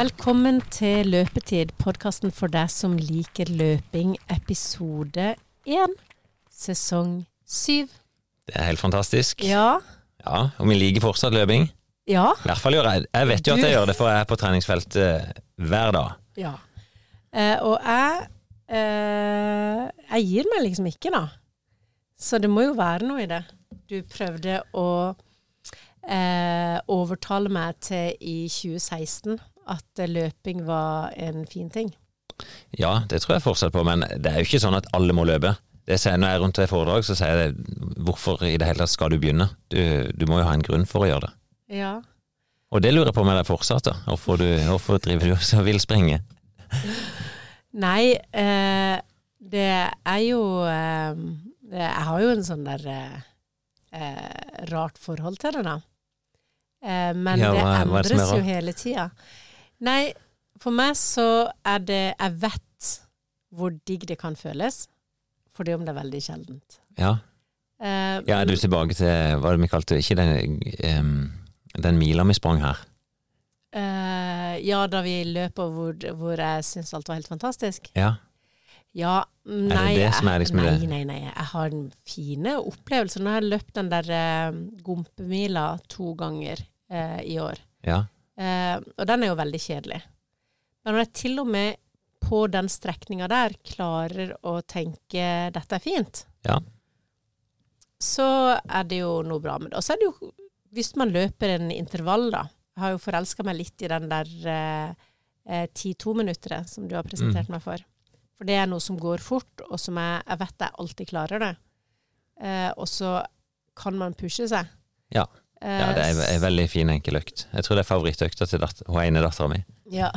Velkommen til Løpetid, podkasten for deg som liker løping, episode én, sesong syv. Det er helt fantastisk. Ja. Ja, Og vi liker fortsatt løping. Ja. I hvert fall gjør jeg Jeg vet jo at jeg Du- gjør det, for jeg er på treningsfeltet hver dag. ja. Eh, og jeg eh, Jeg gir meg liksom ikke, da. Så det må jo være noe i det. Du prøvde å eh, overtale meg til i 2016 at løping var en fin ting. Ja, det tror jeg fortsatt på, men det er jo ikke sånn at alle må løpe. Det sier, når jeg er rundt i foredrag, så sier jeg hvorfor i det hele tatt skal du begynne? Du, du må jo ha en grunn for å gjøre det. Ja. Og det lurer jeg på med deg fortsatt, da. Hvorfor, du, hvorfor driver du og vil springe? Nei, eh, det er jo eh, det, Jeg har jo en sånn der eh, eh, rart forhold til det, da. Eh, men Ja, det hva det endres jo hele tida. Nei, for meg så er det Jeg vet hvor digg det kan føles, fordi om det er veldig sjeldent. Ja. Uh, ja, er du tilbake til hva er det vi kalte Ikke den, um, den mila vi sprang her. Uh, ja, da vi løp og hvor, hvor jeg syns alt var helt fantastisk. Ja. Ja, nei, det som er liksom nei, det? nei, nei. Jeg har en fine opplevelser. Nå har jeg løpt den der eh, Gompemila to ganger eh, i år. Ja. Eh, og den er jo veldig kjedelig. Men når jeg til og med på den strekninga der klarer å tenke 'dette er fint', Ja. så er det jo noe bra med det. Og så er det jo, hvis man løper en intervall, da Jeg har jo forelska meg litt i den der eh, eh, 10-2-minutteret som du har presentert Mm. meg for. For det er noe som går fort, og som jeg, jeg vet jeg alltid klarer det. Eh, og så kan man pushe seg. Ja. Ja, det er en veldig fin, enkel økt. Jeg tror det er favorittøkta til datter, hun ene dattera mi. Ja.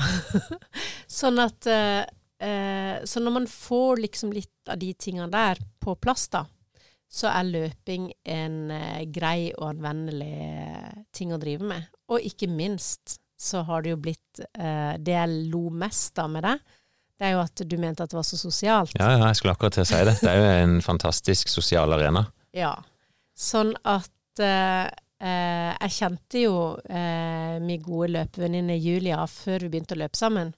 sånn at eh, eh, Så når man får liksom litt av de tingene der på plass, da, så er løping en eh, grei og anvendelig ting å drive med. Og ikke minst så har det jo blitt Det jeg lo mest av med det, det er jo at du mente at det var så sosialt. Ja, ja, jeg skulle akkurat til å si det. Det er jo en fantastisk sosial arena. Ja. Sånn at eh, Jeg kjente jo eh, min gode løpevenninne Julia før vi begynte å løpe sammen.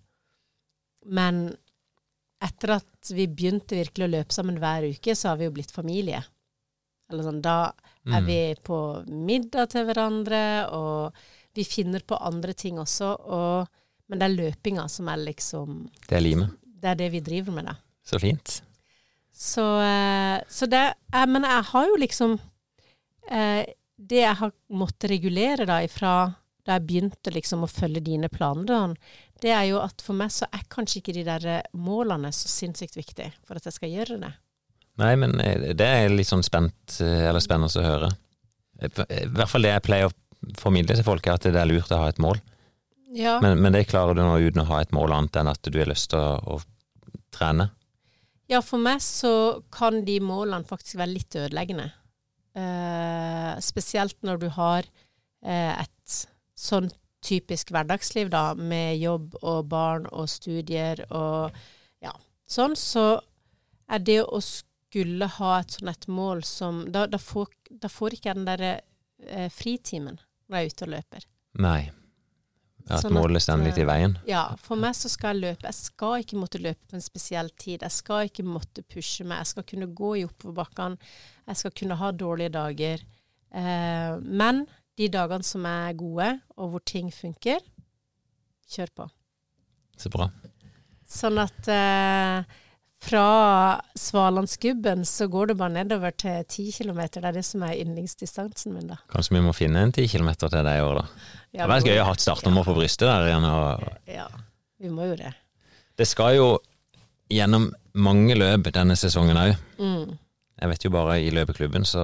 Men etter at vi begynte virkelig å løpe sammen hver uke, så har vi jo blitt familie. Eller sånn, da er Mm. vi på middag til hverandre, og vi finner på andre ting også. Og, men det er løpinga som er liksom Det er limet. Det er det vi driver med, da. Så fint. Så, eh, så det eh, Men jeg har jo liksom eh, Det jeg har måttet regulere da ifra da jeg begynte liksom å følge dine planer, da, det er jo at for meg så er kanskje ikke de der eh, målene så sinnssykt viktige for at jeg skal gjøre det. Nei, men eh, det er litt sånn spent, eh, eller spennende å høre. I hvert fall det jeg pleier å formidle til folk, er at det er lurt å ha et mål. Ja. Men, men det klarer du nå uten å ha et mål annet enn at du har lyst til å, å trene. ja, for meg så kan de målene faktisk være litt ødeleggende. Eh, spesielt når du har eh, et sånn typisk hverdagsliv, da, med jobb og barn og studier og ja, sånn, så er det å skulle ha et sånn et mål som Da, da, får, da får ikke jeg den derre eh, fritimen når jeg er ute og løper. Nei. At Sånn målet står litt i veien. Ja, for meg så skal jeg løpe. Jeg skal ikke måtte løpe på en spesiell tid. Jeg skal ikke måtte pushe meg. Jeg skal kunne gå i oppoverbakkene. Jeg skal kunne ha dårlige dager. Eh, men de dagene som er gode, og hvor ting funker, kjør på. Så bra. Sånn at eh, fra Svalandsgubben så går det bare nedover til 10 km. Det er det som er yndlingsdistansen min, da. Kanskje vi må finne en ti kilometer til deg i år, da. Det hadde vært gøy å ha et startnummer på brystet der igjen. Og Ja, vi må jo det. det skal jo gjennom mange løp denne sesongen òg. Mm. Jeg vet jo bare i løpeklubben så,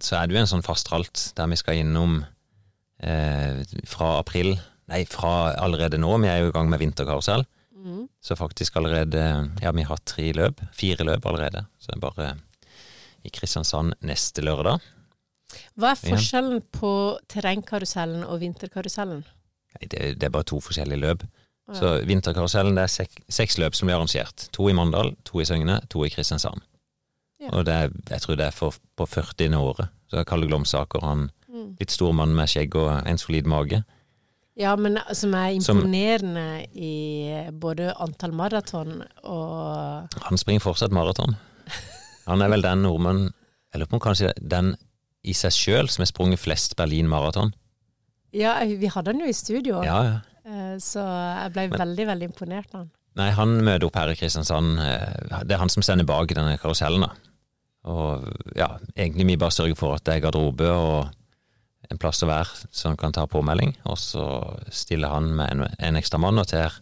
så er det jo en sånn fastralt der vi skal innom eh, fra april Nei, fra allerede nå. Vi er jo i gang med vinterkarusell. Mm. Så faktisk allerede Ja, vi har tre løp. Fire løp allerede. Så det er bare i Kristiansand neste lørdag. Hva er Ja. forskjellen på terrengkarusellen og vinterkarusellen? Nei, det, det er bare to forskjellige løp. Ja. Så vinterkarusellen det er sek, seks løp som blir arrangert. To i Mandal, to i Søgne, to i Kristiansand. Ja. Og det er, jeg tror det er for, på 40. året. Så Kalle Glomsaker, han Mm. litt stor mann med skjegg og en solid mage. Ja, men som er Som- imponerende i både antall maraton og Han springer fortsatt maraton. Han er vel den nordmannen, eller på kanskje den i seg sjøl som har sprunget flest Berlin maraton. Ja, vi hadde han jo i studio, Ja, ja. eh, så jeg ble Men- veldig, veldig imponert av han. Nei, han møter opp her i Kristiansand. eh, Det er han som stender bak denne karusellen, da. Og ja, egentlig vi bare sørger for at det er garderobe og en plass å være, så han kan ta påmelding. Og så stiller han med en, en ekstra mann og tar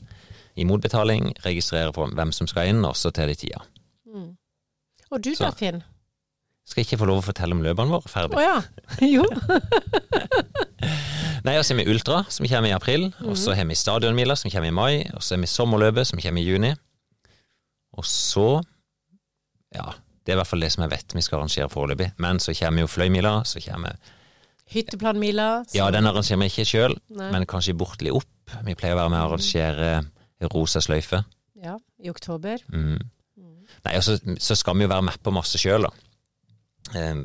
imot betaling, registrerer for hvem som skal inn, og så tar de tida. Mm. Og du da, Finn? Skal ikke få lov å fortelle om løpene våre Å ferdig. ja. Jo. Nei, og så har vi Ultra, som kommer i april. Og så har vi Stadionmila, som kommer i mai. Og så har vi Sommerløpet, som kommer i juni. Og så Ja, det er i hvert fall det som jeg vet vi skal arrangere foreløpig. Men så kommer jo Fløymila, så kommer Hytteplanmila. så- Ja, den arrangerer vi ikke sjøl, men kanskje bortelig opp. Vi pleier å være med å arrangere Rosa sløyfe. Ja, i oktober. Mm. Nei, og så, så skal vi jo være med på masse sjøl, da. Eh,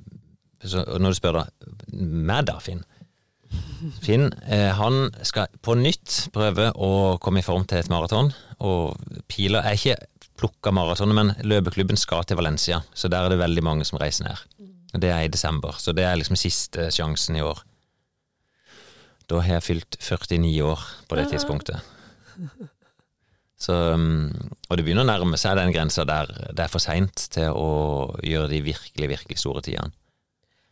så og når du spør da meg da, Finn. Finn eh, han skal på nytt prøve å komme i form til et maraton. Og Pila er ikke plukka maratonet, men løpeklubben skal til Valencia. Så der er det veldig mange som reiser ned. Det er i desember, så det er liksom siste sjansen i år. Da har jeg fylt 49 år på det tidspunktet. Så, um, og det begynner å nærme seg den grensa der det er for seint til å gjøre de virkelig, virkelig store tidene.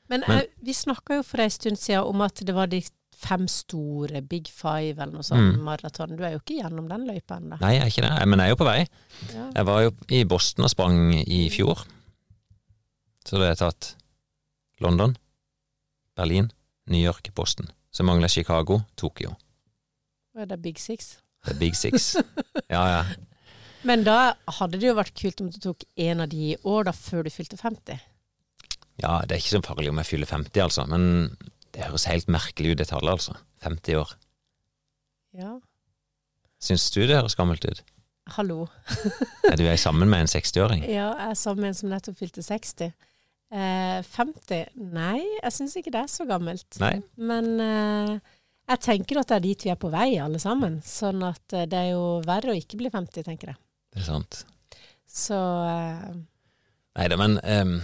Men, Men- eh, vi snakka jo for ei stund siden om at det var de fem store, Big Five eller noe sånt, Mm. maraton. Du er jo ikke gjennom den løypa ennå. Nei, jeg er ikke det, men jeg er jo på vei. Ja. Jeg var jo i Boston og sprang i fjor. Så det har jeg tatt London, Berlin, New York, Boston. Så mangler Chicago, Tokyo. Og er Big Six? Det er Big Six. Ja, ja. Men da hadde det jo vært kult om du tok en av de i år, da, før du fylte 50. Ja, det er ikke så farlig om jeg fyller 50, altså. Men det høres helt merkelig ut, det tallet, altså. 50 år. Ja. Syns du det høres gammelt ut? Hallo. Er du er sammen med en 60-åring? Ja, jeg er sammen med en som nettopp fylte 60. Eh, 50? Nei, jeg syns ikke det er så gammelt. Nei. Men eh, jeg tenker at det er dit vi er på vei, alle sammen. Sånn at eh, det er jo verre å ikke bli 50, tenker jeg. Det er sant. Så eh, Nei da, men em,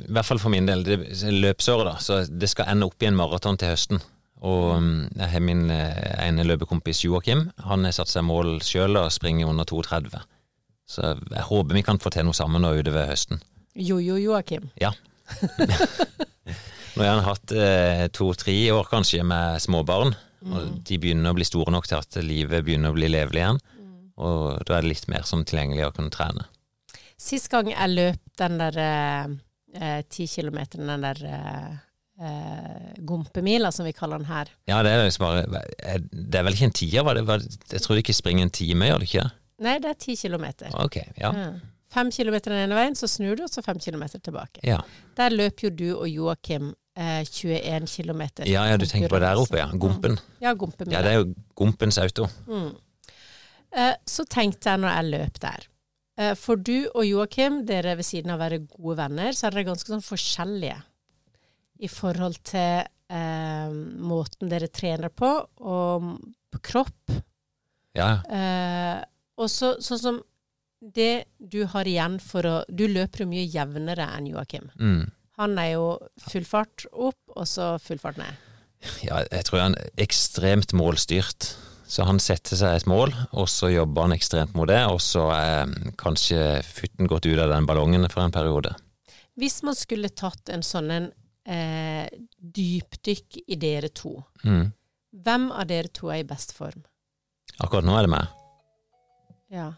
i hvert fall for min del, det er løpsåret, da. Så det skal ende opp i en maraton til høsten. Og jeg har min eh, ene løpekompis Joakim. Han har satt seg mål sjøl og springer under 32. Så jeg håper vi kan få til noe sammen nå utover høsten. Jojo Joakim. Nå har han hatt eh, to-tre år kanskje med småbarn, og de begynner å bli store nok til at livet begynner å bli levelig igjen. Og da er det litt mer som tilgjengelig å kunne trene. Sist gang jeg løp den der ti eh, kilometeren, den der eh, eh, gompemila, som vi kaller den her. Ja, det er liksom bare Det er vel ikke en tier, var det? Var, jeg tror du ikke springer en time, gjør du ikke? Nei, det er ti kilometer. Ok, ja. Ja. Fem kilometer den ene veien, så snur du, og så fem kilometer tilbake. Ja, Der løp jo du og Joakim eh, 21 kilometer. ja, ja du tenker på der oppe, ja. Gompen. Ja, Gumpen. Ja, det er jo Gompens auto. Mm. Eh, så tenkte jeg når jeg løp der eh, For du og Joakim, dere ved siden av å være gode venner, så er dere ganske sånn forskjellige i forhold til eh, måten dere trener på, og på kropp. Ja, Eh, og så sånn som det du har igjen for å Du løper jo mye jevnere enn Joakim. mm. Han er jo full fart opp, og så full fart ned. ja, jeg tror han er ekstremt målstyrt. Så han setter seg et mål, og så jobber han ekstremt mot det, og så er kanskje futten gått ut av den ballongen for en periode. Hvis man skulle tatt en sånn en eh, dypdykk i dere to, Mm. hvem av dere to er i best form? Akkurat nå er det meg. Ja.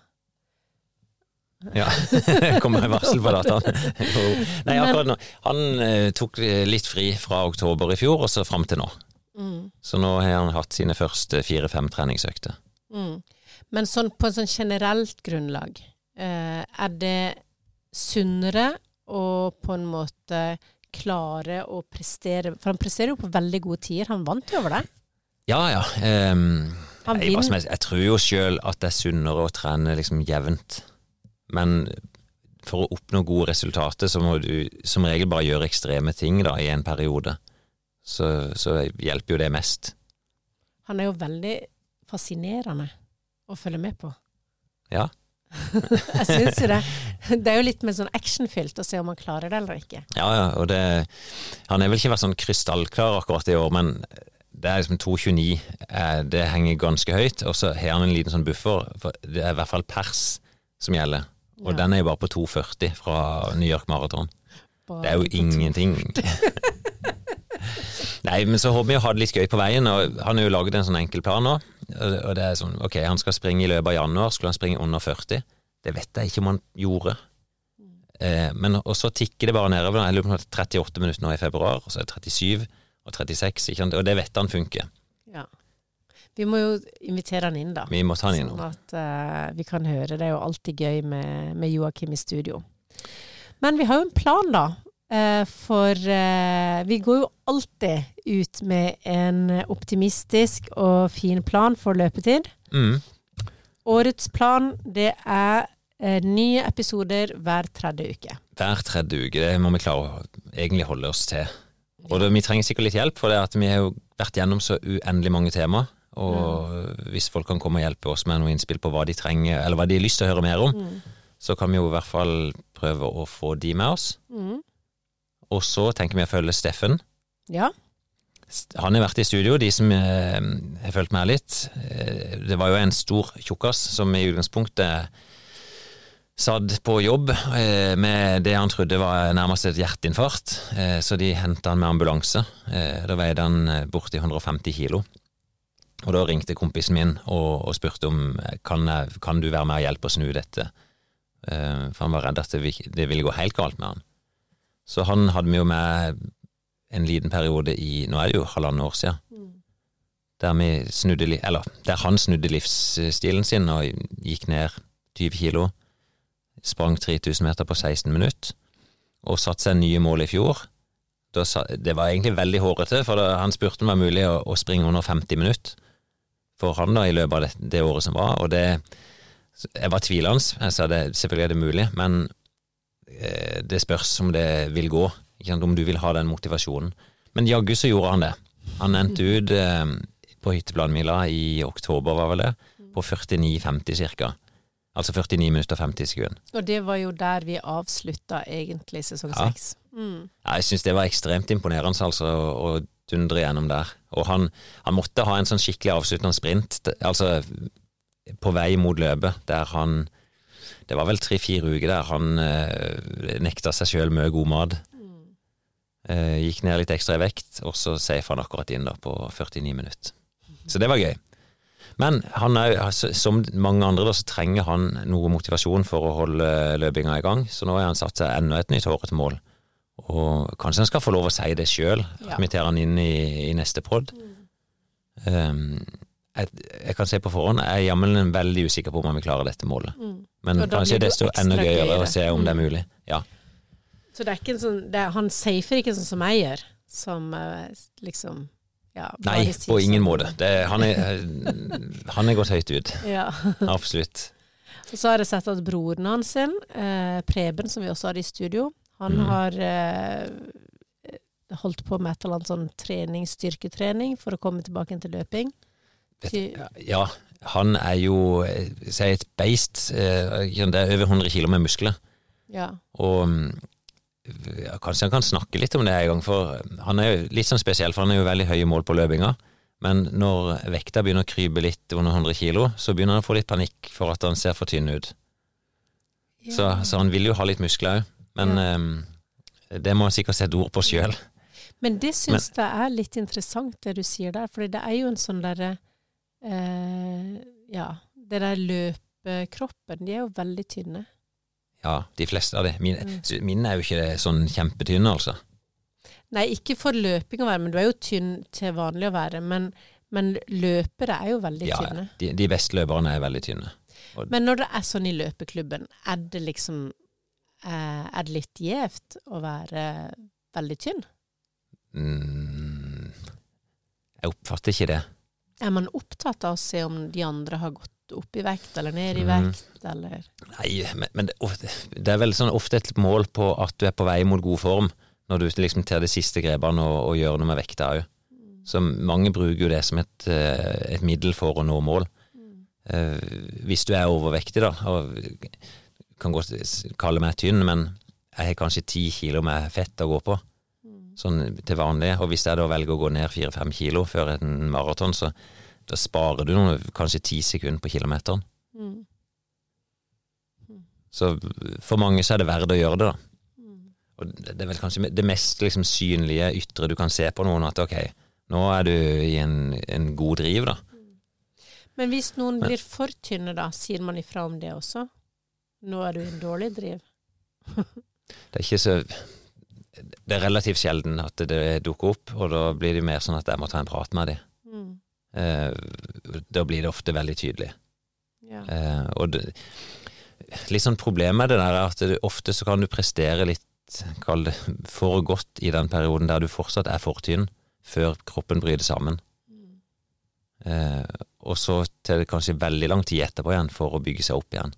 Ja, kom med varsel på dataen? Nei, akkurat nå. Han eh, tok litt fri fra oktober i fjor, og så fram til nå. Mm. Så nå har han hatt sine første fire-fem treningsøkter. Mm. Men sånn, på en sånn generelt grunnlag, eh, er det sunnere å på en måte klare å prestere For han presterer jo på veldig gode tider. Han vant jo over det. Ja, ja. Um, vinner. helst. jeg tror jo sjøl at det er sunnere å trene liksom jevnt. Men for å oppnå gode resultater, så må du som regel bare gjøre ekstreme ting da, i en periode. Så, så hjelper jo det mest. Han er jo veldig fascinerende å følge med på. Ja. Jeg syns jo det. Det er jo litt mer sånn actionfylt å se om han klarer det eller ikke. Ja, ja, og det Han er vel ikke vært sånn krystallklar akkurat i år, men det er liksom 2,29. eh, Det henger ganske høyt, og så har han en liten sånn buffer. For det er i hvert fall pers som gjelder. Og Ja. den er jo bare på 2,40 fra New York Marathon. Det er jo ingenting. Nei, men så håper vi å ha det litt gøy på veien, og han har jo laget en sånn enkel plan nå. Og det er sånn, ok, han skal springe i løpet av januar, skulle han springe under 40? Det vet jeg ikke om han gjorde. Eh, men, og så tikker det bare nedover. Jeg lurer på om det er 38 minutter nå i februar, og så er det 37 og 36, ikke sant? og det vet han funker. Ja. Vi må jo invitere han inn, da. Vi må ta han inn. Sånn at uh, vi kan høre. Det er jo alltid gøy med, med Joakim i studio. Men vi har jo en plan, da. eh, for eh, vi går jo alltid ut med en optimistisk og fin plan for løpetid. Mm. Årets plan, det er eh, nye episoder hver tredje uke. Hver tredje uke, det må vi klare å egentlig holde oss til. Og det, vi trenger sikkert litt hjelp, for det at vi har jo vært gjennom så uendelig mange tema. Og hvis folk kan komme og hjelpe oss med noe innspill på hva de trenger, eller hva de har lyst til å høre mer om, Mm. så kan vi jo i hvert fall prøve å få de med oss. Mm. Og så tenker vi å følge Steffen. Ja. Han har vært i studio, de som eh, har fulgt med litt. Eh, det var jo en stor tjukkas som i utgangspunktet satt på jobb eh, med det han trodde var nærmest et hjerteinfarkt, eh, så de henta han med ambulanse. Eh, da veide han eh, borti 150 kilo. Og da ringte kompisen min og, og spurte om kan, jeg, kan du være med og hjelpe å snu dette, uh, for han var redd at det, det ville gå helt galt med han. Så han hadde vi jo med en liten periode i Nå er det jo halvannet år siden. Der, vi snudde, eller, der han snudde livsstilen sin og gikk ned 20 kilo. Sprang 3000 meter på 16 minutter. Og satte seg nye mål i fjor. Da sa, det var egentlig veldig hårete, for da, han spurte om det var mulig å, å springe under 50 minutter for han da i løpet av det, det året som var. Og det Jeg var tvilende. Jeg sa det, selvfølgelig er det mulig, men eh, det spørs om det vil gå. Ikke sant? Om du vil ha den motivasjonen. Men jaggu så gjorde han det. Han endte ut eh, på hytteplanmila i oktober, var vel det, på 49,50 cirka. Altså 49 minutter og 50 sekunder. Og det var jo der vi avslutta egentlig sesong Ja. seks. Mm. Ja, Jeg syns det var ekstremt imponerende altså, å, å dundre gjennom der. Og han, han måtte ha en sånn skikkelig avsluttende sprint, altså på vei mot løpet, der han Det var vel tre-fire uker der han eh, nekta seg sjøl mye god mat. Eh, gikk ned litt ekstra i vekt, og så safa han akkurat inn da på 49 minutter. Så det var gøy. Men han er, som mange andre da, så trenger han noe motivasjon for å holde løpinga i gang, så nå har han satt seg enda et nytt hårete mål. Og kanskje han skal få lov å si det sjøl, Ja. invitere han inn i, i neste pod. Um, jeg, jeg kan se på forhånd, jeg er jammen veldig usikker på om han vil klare dette målet. Mm. Men kanskje desto enda gøyere å se om det er Mm. mulig. Ja. Så det er ikke en sånn er, Han safer ikke sånn som jeg gjør, som eh, liksom ja, Nei, på ingen sånn. måte. Det, han, er, han er gått høyt ut. Ja. Absolutt. Og så har jeg sett at broren hans, sin, eh, Preben, som vi også hadde i studio, han mm. har eh, holdt på med et eller annet sånn trening, styrketrening, for å komme tilbake til løping. Ja, han er jo eh, si et beist. eh, Det er over 100 kilo med muskler. Ja. Og mm, ja, kanskje han kan snakke litt om det en gang, for han er jo litt sånn spesiell, for han er jo veldig høye mål på løpinga. Men når vekta begynner å krype litt under 100 kilo, så begynner han å få litt panikk for at han ser for tynn ut. Så, så han vil jo ha litt muskler òg, men eh, det må jeg sikkert sette ord på sjøl. Men det syns jeg er litt interessant, det du sier der. For det er jo en sånn derre eh, Ja, det der løpekroppen, de er jo veldig tynne. Ja, de fleste av de. Mine, Mm. mine er jo ikke sånn kjempetynne, altså. Nei, ikke for løping å være, men du er jo tynn til vanlig å være. Men, men løpere er jo veldig Ja, tynne. de, de beste løperne er veldig tynne. Men når det er sånn i løpeklubben, er det liksom Er det litt gjevt å være veldig tynn? Mm, jeg oppfatter ikke det. Er man opptatt av å se om de andre har gått opp i vekt eller ned i vekt, vekt, eller Nei, men, men det, det er vel sånn ofte et mål på at du er på vei mot god form, når du liksom tar de siste grepene og, og gjør noe med vekta òg. Så mange bruker jo det som et, eh, et middel for å nå mål. Eh, hvis du er overvektig, da, og kan godt kalle meg tynn, men jeg har kanskje ti kilo med fett å gå på, sånn til vanlig. Og hvis jeg da velger å gå ned fire-fem kilo før en maraton, så da sparer du noen, kanskje ti sekunder på kilometeren. Mm. Så for mange så er det verdt å gjøre det, da. Og det det er vel kanskje det mest liksom, synlige ytre du kan se på noen, at ok, nå er du i en, en god driv, da. Men hvis noen blir for tynne, da, sier man ifra om det også? Nå er du i en dårlig driv. Det er ikke så Det er relativt sjelden at det dukker opp, og da blir det mer sånn at jeg må ta en prat med dem. Mm. Eh, da blir det ofte veldig tydelig. Ja. Eh, og det, litt sånn problem med det der er at det, ofte så kan du prestere litt, kall det, for godt i den perioden der du fortsatt er for tynn, før kroppen bryter sammen. Eh, og så til det kanskje veldig lang tid etterpå igjen for å bygge seg opp igjen.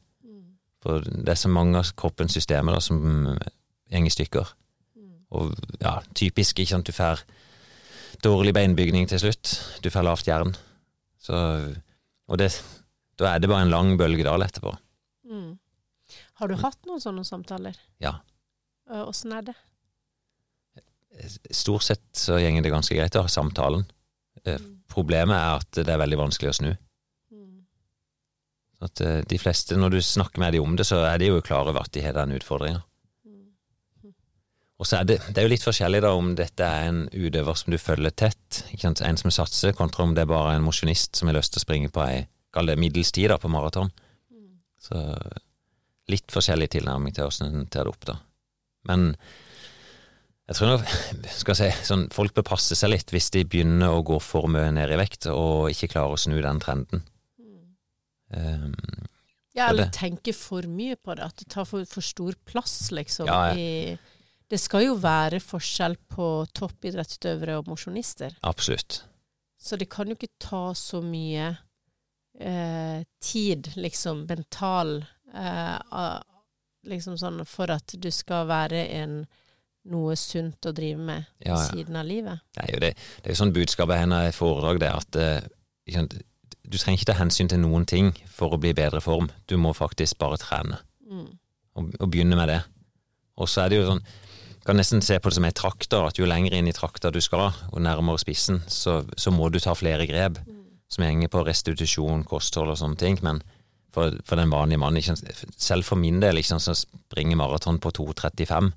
For det er så mange av kroppens systemer da, som går i stykker. Og ja, typisk, ikke sant, du får dårlig beinbygning til slutt. Du får lavt jern. Så, og det, da er det bare en lang bølgedal etterpå. Mm. Har du hatt noen sånne samtaler? Ja. Eh, Åssen er det? Stort sett så gjenger det ganske greit å ha samtalen. Mm. Problemet er at det er veldig vanskelig å snu. At eh, de fleste, når du snakker med dem om det, så er de jo klar over at de har den utfordringa. Og så er det, det er jo litt forskjellig da om dette er en utøver som du følger tett, ikke sant? en som satser, kontra om det er bare en mosjonist som har lyst til å springe på ei, kall det middels tid da, på maraton. Så litt forskjellig tilnærming til hvordan en tar det opp, da. Men jeg tror nok, skal jeg si, sånn, folk bør passe seg litt hvis de begynner å gå for mye ned i vekt og ikke klarer å snu den trenden. Um, Ja, eller tenke for mye på det. At det tar for, for stor plass, liksom. Ja, ja. I, det skal jo være forskjell på toppidrettsutøvere og mosjonister. absolutt. Så det kan jo ikke ta så mye eh, tid, liksom, mental eh, Liksom sånn for at du skal være en noe sunt å drive med Ja, ja. siden av livet. Det er jo det, det er jo sånn budskapet hennes i foredrag, det at eh, du trenger ikke ta hensyn til noen ting for å bli i bedre form. Du må faktisk bare trene, Mm. og, og begynne med det. Og så er det jo sånn, kan nesten se på det som ei trakter, at jo lenger inn i trakta du skal, og nærmere spissen, så, så må du ta flere grep som henger på restitusjon, kosthold og sånne ting. Men for, for den vanlige mannen, selv for min del, som springer maraton på 2,35,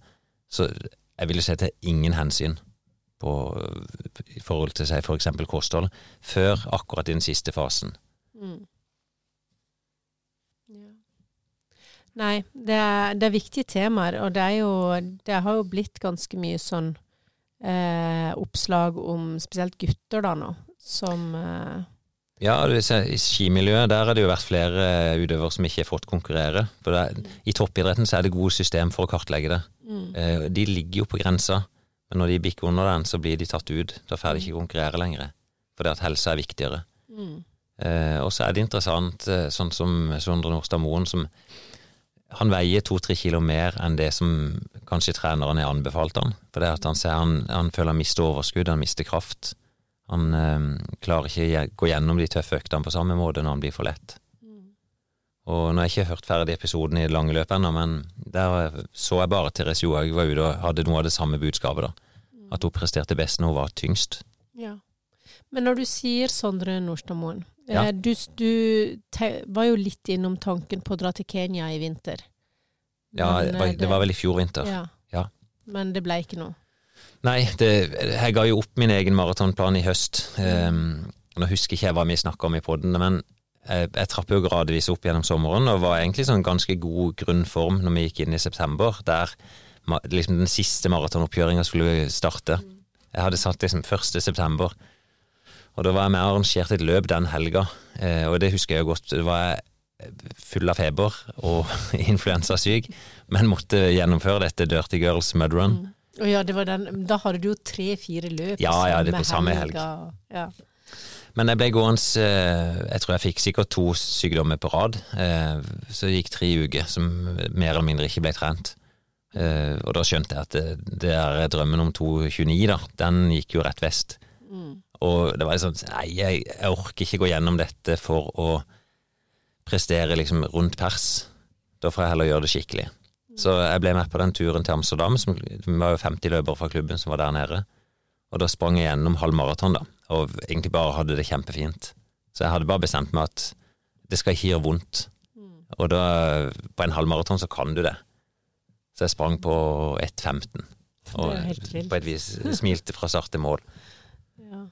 så jeg vil jo si til ingen hensyn på, i forhold til seg eksempel kosthold, før akkurat i den siste fasen. Mm. Ja. Nei, det er, det er viktige temaer, og det er jo Det har jo blitt ganske mye sånn eh, oppslag om spesielt gutter da nå, som eh, Ja, i skimiljøet der har det jo vært flere utøvere som ikke har fått konkurrere. For det er, I toppidretten så er det gode system for å kartlegge det. mm, Eh, de ligger jo på grensa, men når de bikker under den, så blir de tatt ut. Da får de ikke konkurrere lenger, fordi at helse er viktigere. mm, Eh, og så er det interessant, eh, sånn som Sondre Nordstad Moen, som han veier to-tre kilo mer enn det som kanskje treneren har anbefalt han. For det at han ser han, han føler han mister overskudd, han mister kraft. Han eh, klarer ikke å gå gjennom de tøffe øktene på samme måte når han blir for lett. Og nå har jeg ikke hørt ferdig episoden i det lange løpet ennå, men der så jeg bare Therese Johaug var ute og hadde noe av det samme budskapet, da. At hun presterte best når hun var tyngst. ja. Men når du sier Sondre Nordstadmoen Ja. eh, Du, du te, var jo litt innom tanken på å dra til Kenya i vinter. Ja, Men, det var, eh, det var vel i fjor vinter. ja. Ja. Men det ble ikke noe. Nei, det, jeg ga jo opp min egen maratonplan i høst. Um, nå husker ikke jeg hva vi snakka om i poden, men jeg, jeg trapp jo gradvis opp gjennom sommeren og var egentlig sånn ganske god grunnform når vi gikk inn i september, der liksom den siste maratonoppkjøringa skulle starte. Jeg hadde satt liksom 1. september, og da var jeg med og arrangerte et løp den helga, eh, og det husker jeg jo godt. Da var jeg full av feber og influensasyk, men måtte gjennomføre dette Dirty Girls Mud Run. Mm. Ja, det var den, da hadde du jo tre-fire løp Ja, ja, det på samme helg. Ja. Men jeg ble gående eh, Jeg tror jeg fikk sikkert to sykdommer på rad. eh, Så det gikk tre uker som mer eller mindre ikke ble trent. Eh, Og da skjønte jeg at det, det der drømmen om 2,29, da, den gikk jo rett vest. Mm. Og det var liksom Nei, jeg, jeg orker ikke gå gjennom dette for å prestere liksom rundt pers. Da får jeg heller gjøre det skikkelig. Så jeg ble med på den turen til Amsterdam. Som, det var jo 50 løpere fra klubben som var der nede. Og da sprang jeg gjennom halv maraton, da. Og egentlig bare hadde det kjempefint. Så jeg hadde bare bestemt meg at det skal ikke gjøre vondt. Og da, på en halvmaraton så kan du det. Så jeg sprang på 1,15. Og er på et vis smilte fra start til mål. Ja.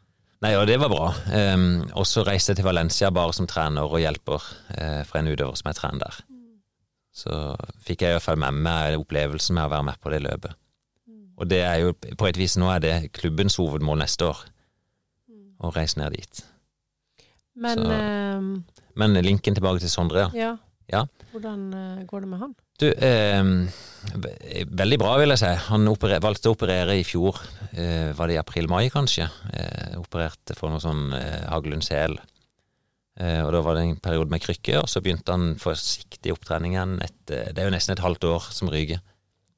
Nei, og det var bra. Um, og så reiste jeg til Valencia bare som trener og hjelper uh, for en utøver som jeg trener der. Så fikk jeg i hvert fall med meg opplevelsen med å være med på det løpet. Og det er jo på et vis nå er det klubbens hovedmål neste år. Å reise ned dit. Men Så- ehm, Men linken tilbake til Sondre, ja. ja. Hvordan eh, går det med han? Du, eh, veldig bra, vil jeg si. Han operer, valgte å operere i fjor. Eh, var det i april-mai, kanskje? Eh, opererte for noe sånn eh, Haglund sel. Eh, og da var det en periode med krykke, og så begynte han forsiktig opptreningen etter Det er jo nesten et halvt år som ryker.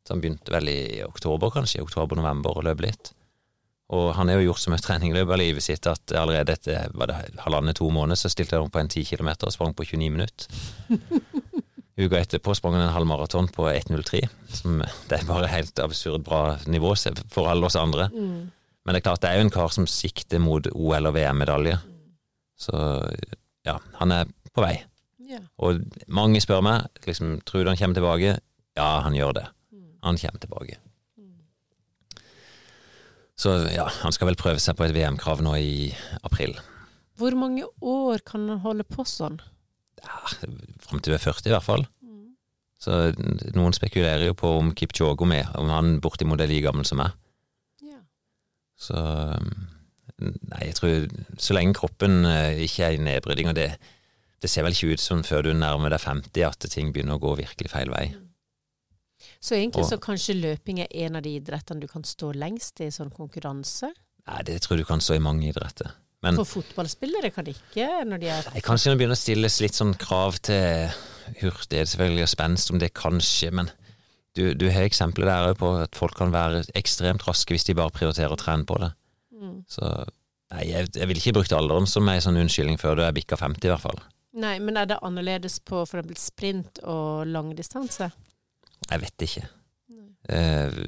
Så han begynte vel i oktober, kanskje. Oktober-november, og løp litt. Og han har jo gjort så mye trening i løpet av livet sitt at allerede etter var det halvannen-to måneder så stilte han opp på en 10 kilometer og sprang på 29 minutter. Uka etterpå sprang han en halv maraton på 1,03. Som det er bare helt absurd bra nivå for alle oss andre. Men det er klart det er jo en kar som sikter mot OL- og VM-medalje. Så ja, han er på vei. Ja. Og mange spør meg liksom, tror du han kommer tilbake. Ja, han gjør det. Han kommer tilbake. Så ja, han skal vel prøve seg på et VM-krav nå i april. Hvor mange år kan han holde på sånn? Ja, Fram til vi er 40 i hvert fall. Så noen spekulerer jo på om Kipchogo er med, om han bortimot er like gammel som meg. Ja. Så Nei, jeg tror så lenge kroppen eh, ikke er i nedbryting, og det, det ser vel ikke ut som før du nærmer deg 50 at ting begynner å gå virkelig feil vei. Så egentlig Og- så kanskje løping er en av de idrettene du kan stå lengst i sånn konkurranse? Nei, det tror jeg du kan stå i mange idretter. Men For fotballspillere kan det ikke når de er Nei, kanskje det begynner å stilles litt sånn krav til hurtighet selvfølgelig og spenst, om det kanskje, men du, du har eksempler der òg på at folk kan være ekstremt raske hvis de bare prioriterer å trene på det. Mm. Så nei, jeg, jeg ville ikke brukt alderen som ei sånn unnskyldning før du er bikka 50, i hvert fall. Nei, men er det annerledes på eksempel sprint og langdistanse? Jeg vet ikke. Eh,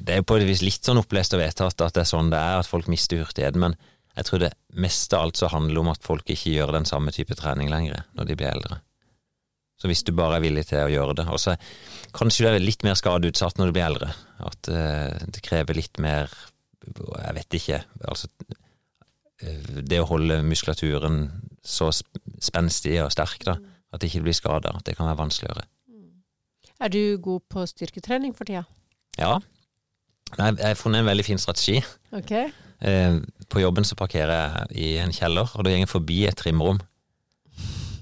det er på et vis litt sånn opplest og vedtatt at det er sånn det er, at folk mister hurtigheten, men jeg tror det mest av alt så handler om at folk ikke gjør den samme type trening lenger når de blir eldre. Så hvis du bare er villig til å gjøre det Og så kanskje du er litt mer skadeutsatt når du blir eldre. At eh, det krever litt mer Jeg vet ikke. Altså eh, Det å holde muskulaturen så sp- spenstig og sterk, da, at det ikke blir skada, det kan være vanskeligere. Er du god på styrketrening for tida? Ja. Jeg har funnet en veldig fin strategi. Ok. Eh, På jobben så parkerer jeg i en kjeller, og da går jeg forbi et trimrom.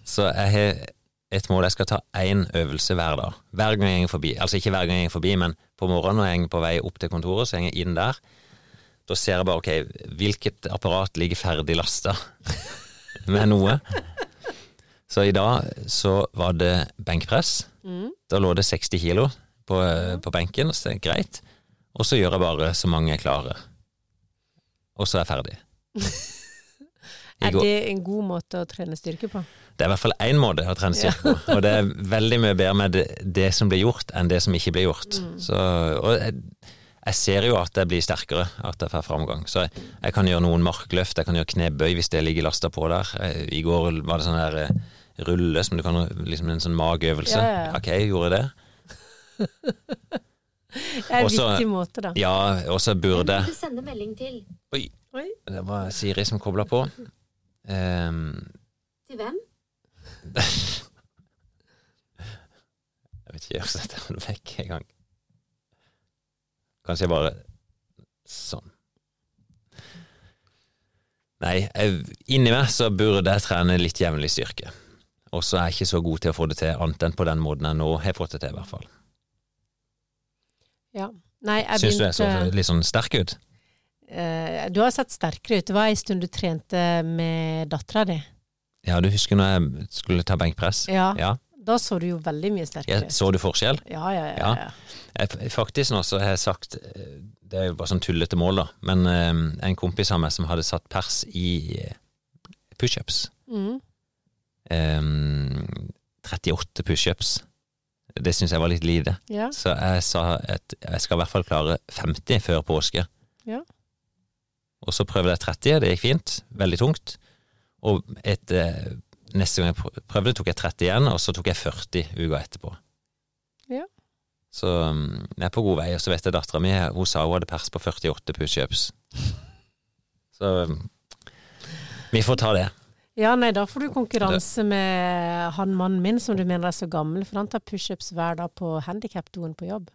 Så jeg har et mål. Jeg skal ta én øvelse hver dag. Hver gang jeg går forbi. Altså ikke hver gang jeg går forbi, men på morgenen når jeg er på vei opp til kontoret, så går jeg inn der. Da ser jeg bare ok, hvilket apparat ligger ferdig lasta med noe. Så i dag så var det benkpress. Mm. Da lå det 60 kilo på, på benken, så det er greit. Og så gjør jeg bare så mange jeg klarer. Og så er jeg ferdig. Er det en god måte å trene styrke på? Det er i hvert fall én måte å trene styrke på, og det er veldig mye bedre med det, det som blir gjort, enn det som ikke blir gjort. Så, og jeg, jeg ser jo at jeg blir sterkere, at jeg får framgang. Så jeg, jeg kan gjøre noen markløft, jeg kan gjøre knebøy hvis det ligger lasta på der. Eh, I går var det sånn der eh, rulle som du kan liksom en sånn mageøvelse. Ja, ja. Ok, jeg gjorde det. Det er en Også- viktig måte, da. Ja, og så burde Du sende melding til Oi, Oi. det var Siri som kobla på. Um, Til hvem? Jeg vet ikke, jeg setter den vekk en gang. Kanskje jeg bare Sånn. Nei, jeg, inni meg så burde jeg trene litt jevnlig styrke. Og så er jeg ikke så god til å få det til, annet enn på den måten jeg nå har fått det til, i hvert fall. Ja. Nei, jeg Syns du jeg så litt sånn sterk ut? Uh, Du har sett sterkere ut. Det var en stund du trente med dattera di. Ja, du husker når jeg skulle ta benkpress? Ja. Ja. Da så du jo veldig mye sterkere ut. så du forskjell? Ja, ja, ja. Ja. Jeg, faktisk nå så har jeg sagt eh, Det er jo bare sånn tullete mål, da. Men eh, en kompis av meg som hadde satt pers i pushups. Mm. Eh, 38 pushups. Det syns jeg var litt lite. ja. Så jeg sa at jeg skal i hvert fall klare 50 før påske. Ja. Og så prøvde jeg 30, og det gikk fint. Veldig tungt. Og et, eh, neste gang jeg prøvde, tok jeg 30 igjen, og så tok jeg 40 uka etterpå. Ja. Så mm, jeg er på god vei. Og så vet jeg dattera mi hun sa hun hadde pers på 48 pushups. Så mm, vi får ta det. Ja, nei, da får du konkurranse med han mannen min som du mener er så gammel, for han tar pushups hver dag på handikapdoen på jobb.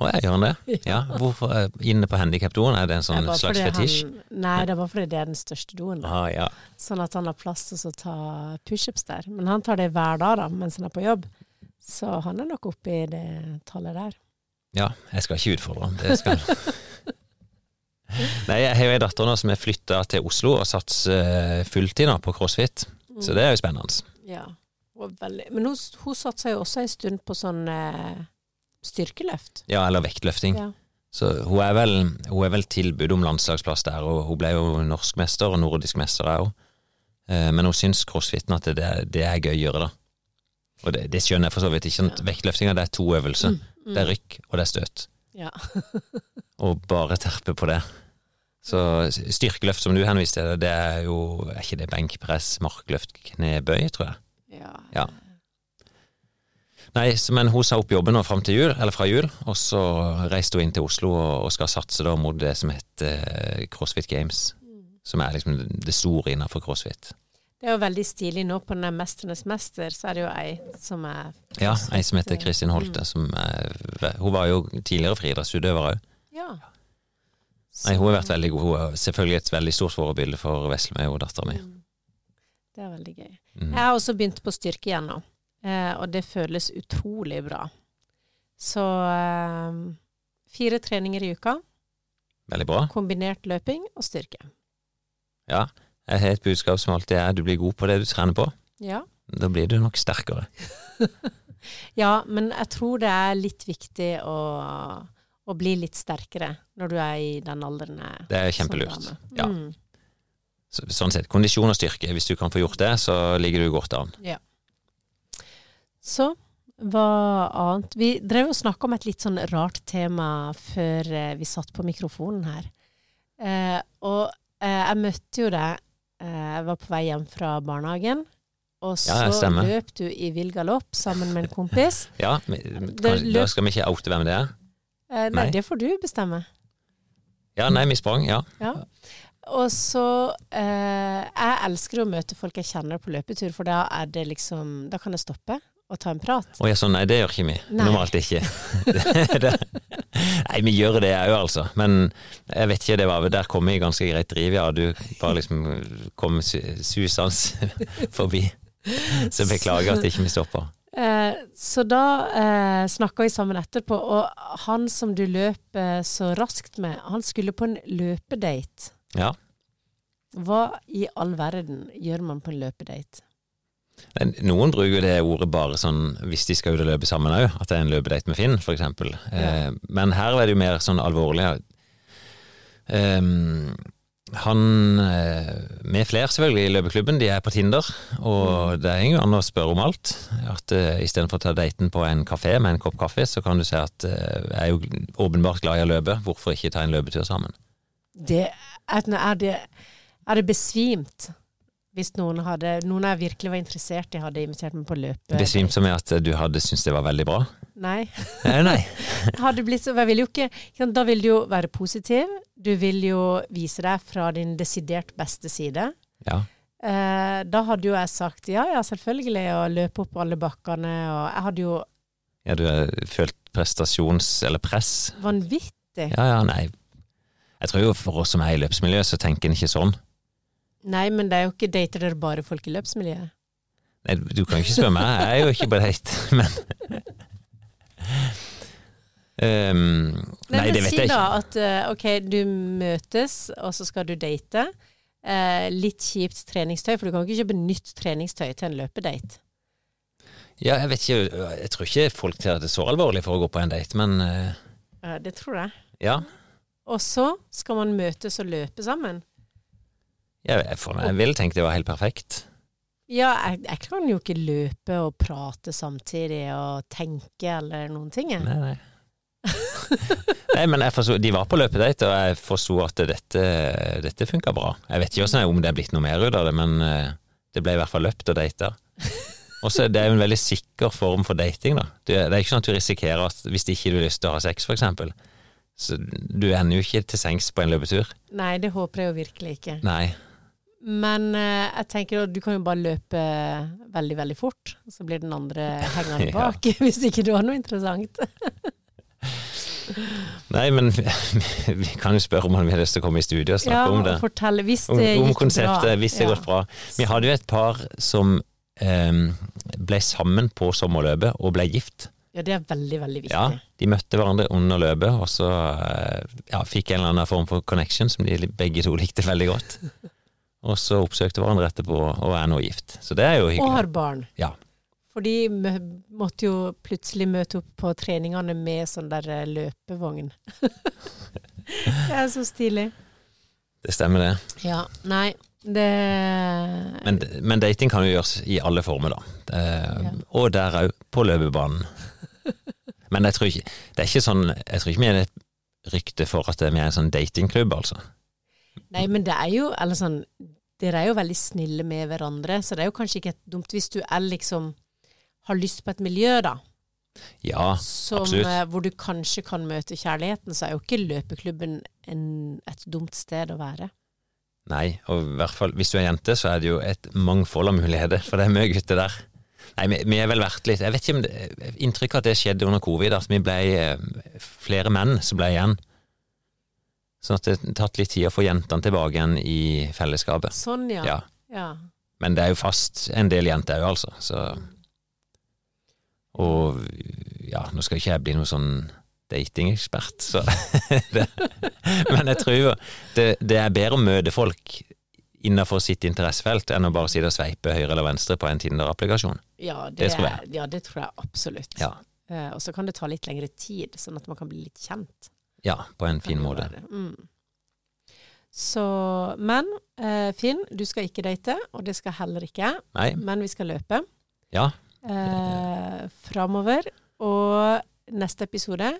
Å, jeg gjør han det? Ja. Hvorfor eh, inne på handikapdoen? Er det en sånn slags fetisj? Han, nei, det er bare fordi det er den største doen. Ah, ja. Sånn at han har plass til å ta pushups der. Men han tar det hver dag da, mens han er på jobb. Så han er nok oppe i det tallet der. Ja, jeg skal ikke utfordre ham. Det skal Nei, jeg har jo ei datter nå som er flytta til Oslo og satser eh, fulltid på crossfit, så det er jo spennende. Ja. Og veldig, men hun, hun satsa jo også en stund på sånn eh, styrkeløft. Ja, eller vektløfting. Ja. Så hun er vel, hun er vel tilbud om landslagsplass der, og hun ble jo norskmester og nordisk mester òg. Men hun syns crossfiten at det, det er gøyere, da. Og det, det skjønner jeg for så vidt ikke. Ja. Vektløftinga det er to øvelser. Mm. Det er rykk, og det er støt. Ja. Og bare terpe på det. Så styrkeløft som du henviste til, det er jo Er ikke det benkpress, markløft, knebøy, tror jeg? ja. Ja. Nei, men hun sa opp jobben nå fram til jul, eller fra jul, og så reiste hun inn til Oslo og, skal satse da mot det som heter eh, CrossFit Games. Som er liksom det store innenfor crossfit. Det er jo veldig stilig nå på den der Mesternes mester, så er det jo ei som er Ja, ei som heter Kristin Holte, som er Hun var jo tidligere friidrettsutøver òg. Ja. Nei, hun har vært veldig god. Hun er selvfølgelig et veldig stort forbilde for Veslemøy og dattera mi. Mm. Det er veldig gøy. Mm. Jeg har også begynt på styrke igjen nå, eh, og det føles utrolig bra. Så eh, fire treninger i uka, Veldig bra. kombinert løping og styrke. Ja. Jeg har et budskap som alltid er du blir god på det du trener på. Ja. Da blir du nok sterkere. ja, men jeg tror det er litt viktig å, å bli litt sterkere når du er i den alderen er. Det er kjempelurt. Ja. Mm. Så, sånn sett, kondisjon og styrke. Hvis du kan få gjort det, så ligger du godt an. Så hva annet? Vi drev og snakka om et litt sånn rart tema før eh, vi satt på mikrofonen her. Eh, og eh, jeg møtte jo deg eh, Jeg var på vei hjem fra barnehagen. Og så Ja, løp du i vill galopp sammen med en kompis. Ja, men, Det kan, da skal vi ikke oute hvem det er. Eh, nei, Nei. det får du bestemme. Ja, nei, vi sprang, ja. Ja. Og så eh, Jeg elsker å møte folk jeg kjenner på løpetur, for da er det liksom Da kan jeg stoppe og ta en prat. Å ja, sånn, nei, det gjør ikke vi. Nei. Normalt ikke. nei, vi gjør det òg, altså. Men jeg vet ikke, det var der kom vi i ganske greit driv, ja. Du bare liksom kom su- susende forbi. Så beklager at ikke vi stoppa. Eh, så da eh, snakka vi sammen etterpå, og han som du løp eh, så raskt med, han skulle på en løpedate. Ja. Hva i all verden gjør man på en løpedate? Noen bruker det ordet bare sånn hvis de skal ut og løpe sammen òg, at det er en løpedate med Finn, for eksempel. Eh, men her er det jo mer sånn alvorlig. Um, han eh, med flere, selvfølgelig, i løpeklubben, de er på Tinder, og det er jo an å spørre om alt. At uh, istedenfor å ta daten på en kafé med en kopp kaffe, så kan du si at uh, jeg er jo åpenbart glad i å løpe, hvorfor ikke ta en løpetur sammen? Det, er, er, det, er det besvimt hvis noen hadde Noen jeg virkelig var interessert i, hadde invitert meg på løpet. Besvimt som i at du hadde syntes det var veldig bra? Nei. Eh, nei. hadde blitt så, vil ikke Da vil du jo være positiv. Du vil jo vise deg fra din desidert beste side. Ja. Eh, da hadde jo jeg sagt ja, ja, selvfølgelig, og løpe opp alle bakkene, og jeg hadde jo ja, du har følt prestasjons... eller press? vanvittig Ja, ja, nei. Jeg tror jo for oss som er i løpsmiljøet, så tenker en ikke sånn. Nei, men det er jo ikke dater dere bare folk i løpsmiljøet. Nei, du kan jo ikke spørre meg, jeg er jo ikke på date, men Ehm, Nei, nei, det vet si jeg da ikke. at eh, ok, du møtes, og så skal du date. Eh, litt kjipt treningstøy, for du kan ikke kjøpe nytt treningstøy til en løpedate. Ja, jeg vet ikke, jeg tror ikke folk ser det så alvorlig for å gå på en date, men Eh, Det tror jeg. ja. Og så skal man møtes og løpe sammen. Jeg, for meg, jeg ville tenkt det var helt perfekt. Ja, jeg, jeg kan jo ikke løpe og prate samtidig og tenke eller noen ting. jeg. Nei, nei. nei, men jeg forstod, De var på løpedate, og jeg forsto at dette, dette funka bra. Jeg vet ikke om det er blitt noe mer ut av det, men eh, det ble i hvert fall løpt og data. Og så er det jo en veldig sikker form for dating, da. Du, det er ikke sånn at du risikerer at hvis ikke du har lyst til å ha sex, eksempel, så du ender jo ikke til sengs på en løpetur. Nei, det håper jeg jo virkelig ikke. Nei. Men eh, jeg tenker at du kan jo bare løpe veldig, veldig fort, så blir den andre hengende Ja. bak, hvis ikke du har noe interessant. Nei, men vi, kan jo spørre om han vil lyst til å komme i studio og snakke Ja, om det. Ja, fortelle hvis Om, det om gikk konseptet, bra. hvis det har Ja. gått bra. Vi hadde jo et par som eh, ble sammen på sommerløpet og ble gift. Ja, det er veldig, veldig viktig. Ja, de møtte hverandre under løpet, og så eh, ja, fikk en eller annen form for connection som de begge to likte veldig godt. Og så oppsøkte hverandre etterpå og er nå gift. Så det er jo hyggelig. Og har barn. Ja. For de måtte jo plutselig møte opp på treningene med sånn der eh, løpevogn. det er så stilig. Det stemmer, det. Ja, nei, det Men, men dating kan jo gjøres i alle former, da. Det, Ja. Og der òg, på løpebanen. Men jeg tror ikke Det er ikke sånn Jeg tror ikke vi er et rykte for at vi er en sånn datingklubb, altså. Nei, men det er jo Eller sånn Dere er jo veldig snille med hverandre, så det er jo kanskje ikke dumt hvis du er liksom Har lyst på et miljø, da. Ja, Som, absolutt. eh, hvor du kanskje kan møte kjærligheten, så er jo ikke løpeklubben en, et dumt sted å være. Nei, og i hvert fall hvis du er jente, så er det jo et mangfold av muligheter, for det er mye gutter der. Nei, vi, vi er vel verdt litt Jeg vet ikke om det Inntrykket at det skjedde under covid, at vi ble eh, flere menn som ble igjen. Sånn at det har tatt litt tid å få jentene tilbake igjen i fellesskapet. Sånn, ja. Ja. ja. Men det er jo fast en del jenter òg, altså. Så Og ja, nå skal ikke jeg bli noe sånn datingekspert, så det, Men jeg tror det, det er bedre å møte folk innenfor sitt interessefelt enn å bare sitte og sveipe høyre eller venstre på en Tinder-applikasjon. Ja, det, Det tror jeg. Ja, det tror jeg absolutt. Ja. Eh, og så kan det ta litt lengre tid, sånn at man kan bli litt kjent. Ja, på en fin måte. Mm. Så, men eh, Finn, du skal ikke date, og det skal heller ikke jeg, men vi skal løpe ja. eh, framover. Og neste episode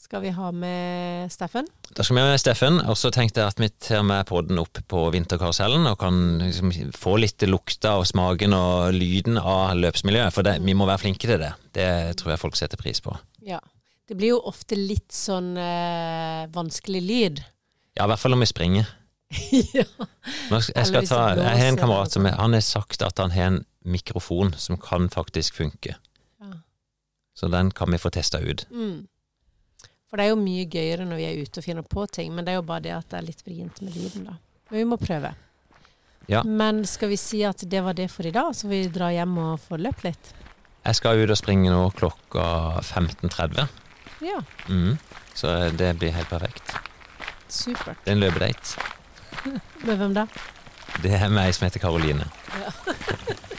skal vi ha med Steffen. Da skal vi ha med Steffen, og så tenkte jeg at vi tar med podden opp på vinterkarusellen og kan liksom få litt lukta og smaken og lyden av løpsmiljøet, for det, vi må være flinke til det. Det tror jeg folk setter pris på. Ja. Det blir jo ofte litt sånn øh, vanskelig lyd. Ja, i hvert fall om vi springer. ja. Jeg, ta, jeg har en kamerat som han har sagt at han har en mikrofon som kan faktisk funke. Ja. Så den kan vi få testa ut. Mm. For det er jo mye gøyere når vi er ute og finner på ting, men det er jo bare det at det er litt vrient med lyden, da. Men vi må prøve. Ja. Men skal vi si at det var det for i dag, så vi drar hjem og får løpt litt? Jeg skal ut og springe nå klokka 15.30, Ja, mm. så det blir helt perfekt. supert. Det er en løpedate. Med hvem da? Det er meg som heter Karoline. Ja.